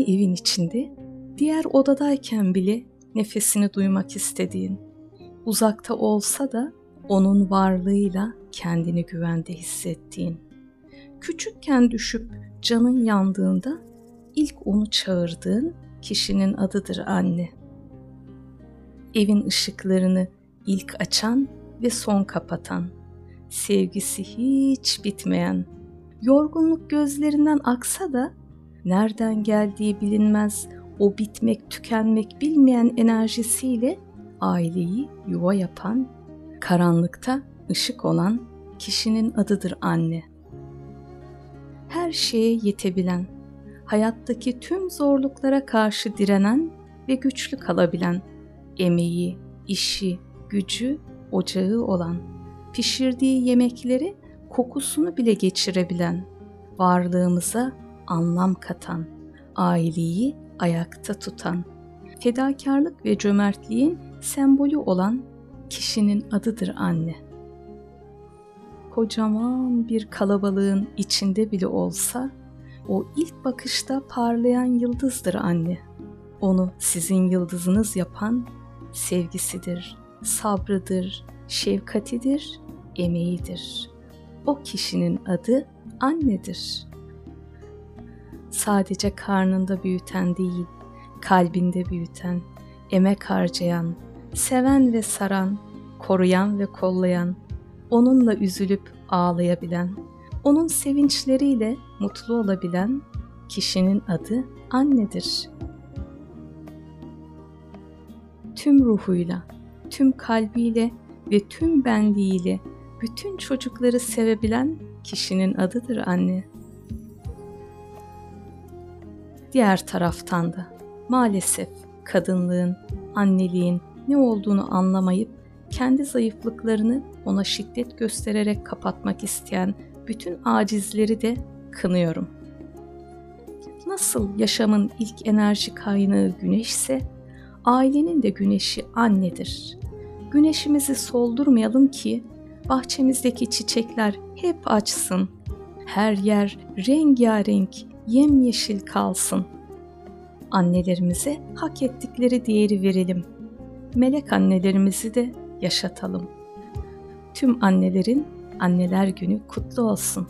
aynı evin içinde diğer odadayken bile nefesini duymak istediğin, uzakta olsa da onun varlığıyla kendini güvende hissettiğin, küçükken düşüp canın yandığında ilk onu çağırdığın kişinin adıdır anne. Evin ışıklarını ilk açan ve son kapatan, sevgisi hiç bitmeyen, yorgunluk gözlerinden aksa da nereden geldiği bilinmez o bitmek tükenmek bilmeyen enerjisiyle aileyi yuva yapan, karanlıkta ışık olan kişinin adıdır anne. Her şeye yetebilen, hayattaki tüm zorluklara karşı direnen ve güçlü kalabilen, emeği, işi, gücü, ocağı olan, pişirdiği yemekleri kokusunu bile geçirebilen, varlığımıza anlam katan, aileyi ayakta tutan, fedakarlık ve cömertliğin sembolü olan kişinin adıdır anne. Kocaman bir kalabalığın içinde bile olsa o ilk bakışta parlayan yıldızdır anne. Onu sizin yıldızınız yapan sevgisidir, sabrıdır, şefkatidir, emeğidir. O kişinin adı annedir. Sadece karnında büyüten değil, kalbinde büyüten, emek harcayan, seven ve saran, koruyan ve kollayan, onunla üzülüp ağlayabilen, onun sevinçleriyle mutlu olabilen kişinin adı annedir. Tüm ruhuyla, tüm kalbiyle ve tüm benliğiyle bütün çocukları sevebilen kişinin adıdır anne. Diğer taraftan da maalesef kadınlığın, anneliğin ne olduğunu anlamayıp kendi zayıflıklarını ona şiddet göstererek kapatmak isteyen bütün acizleri de kınıyorum. Nasıl yaşamın ilk enerji kaynağı güneşse, ailenin de güneşi annedir. Güneşimizi soldurmayalım ki bahçemizdeki çiçekler hep açsın. Her yer rengarenk, yemyeşil kalsın. Annelerimize hak ettikleri değeri verelim. Melek annelerimizi de yaşatalım. Tüm annelerin Anneler Günü kutlu olsun.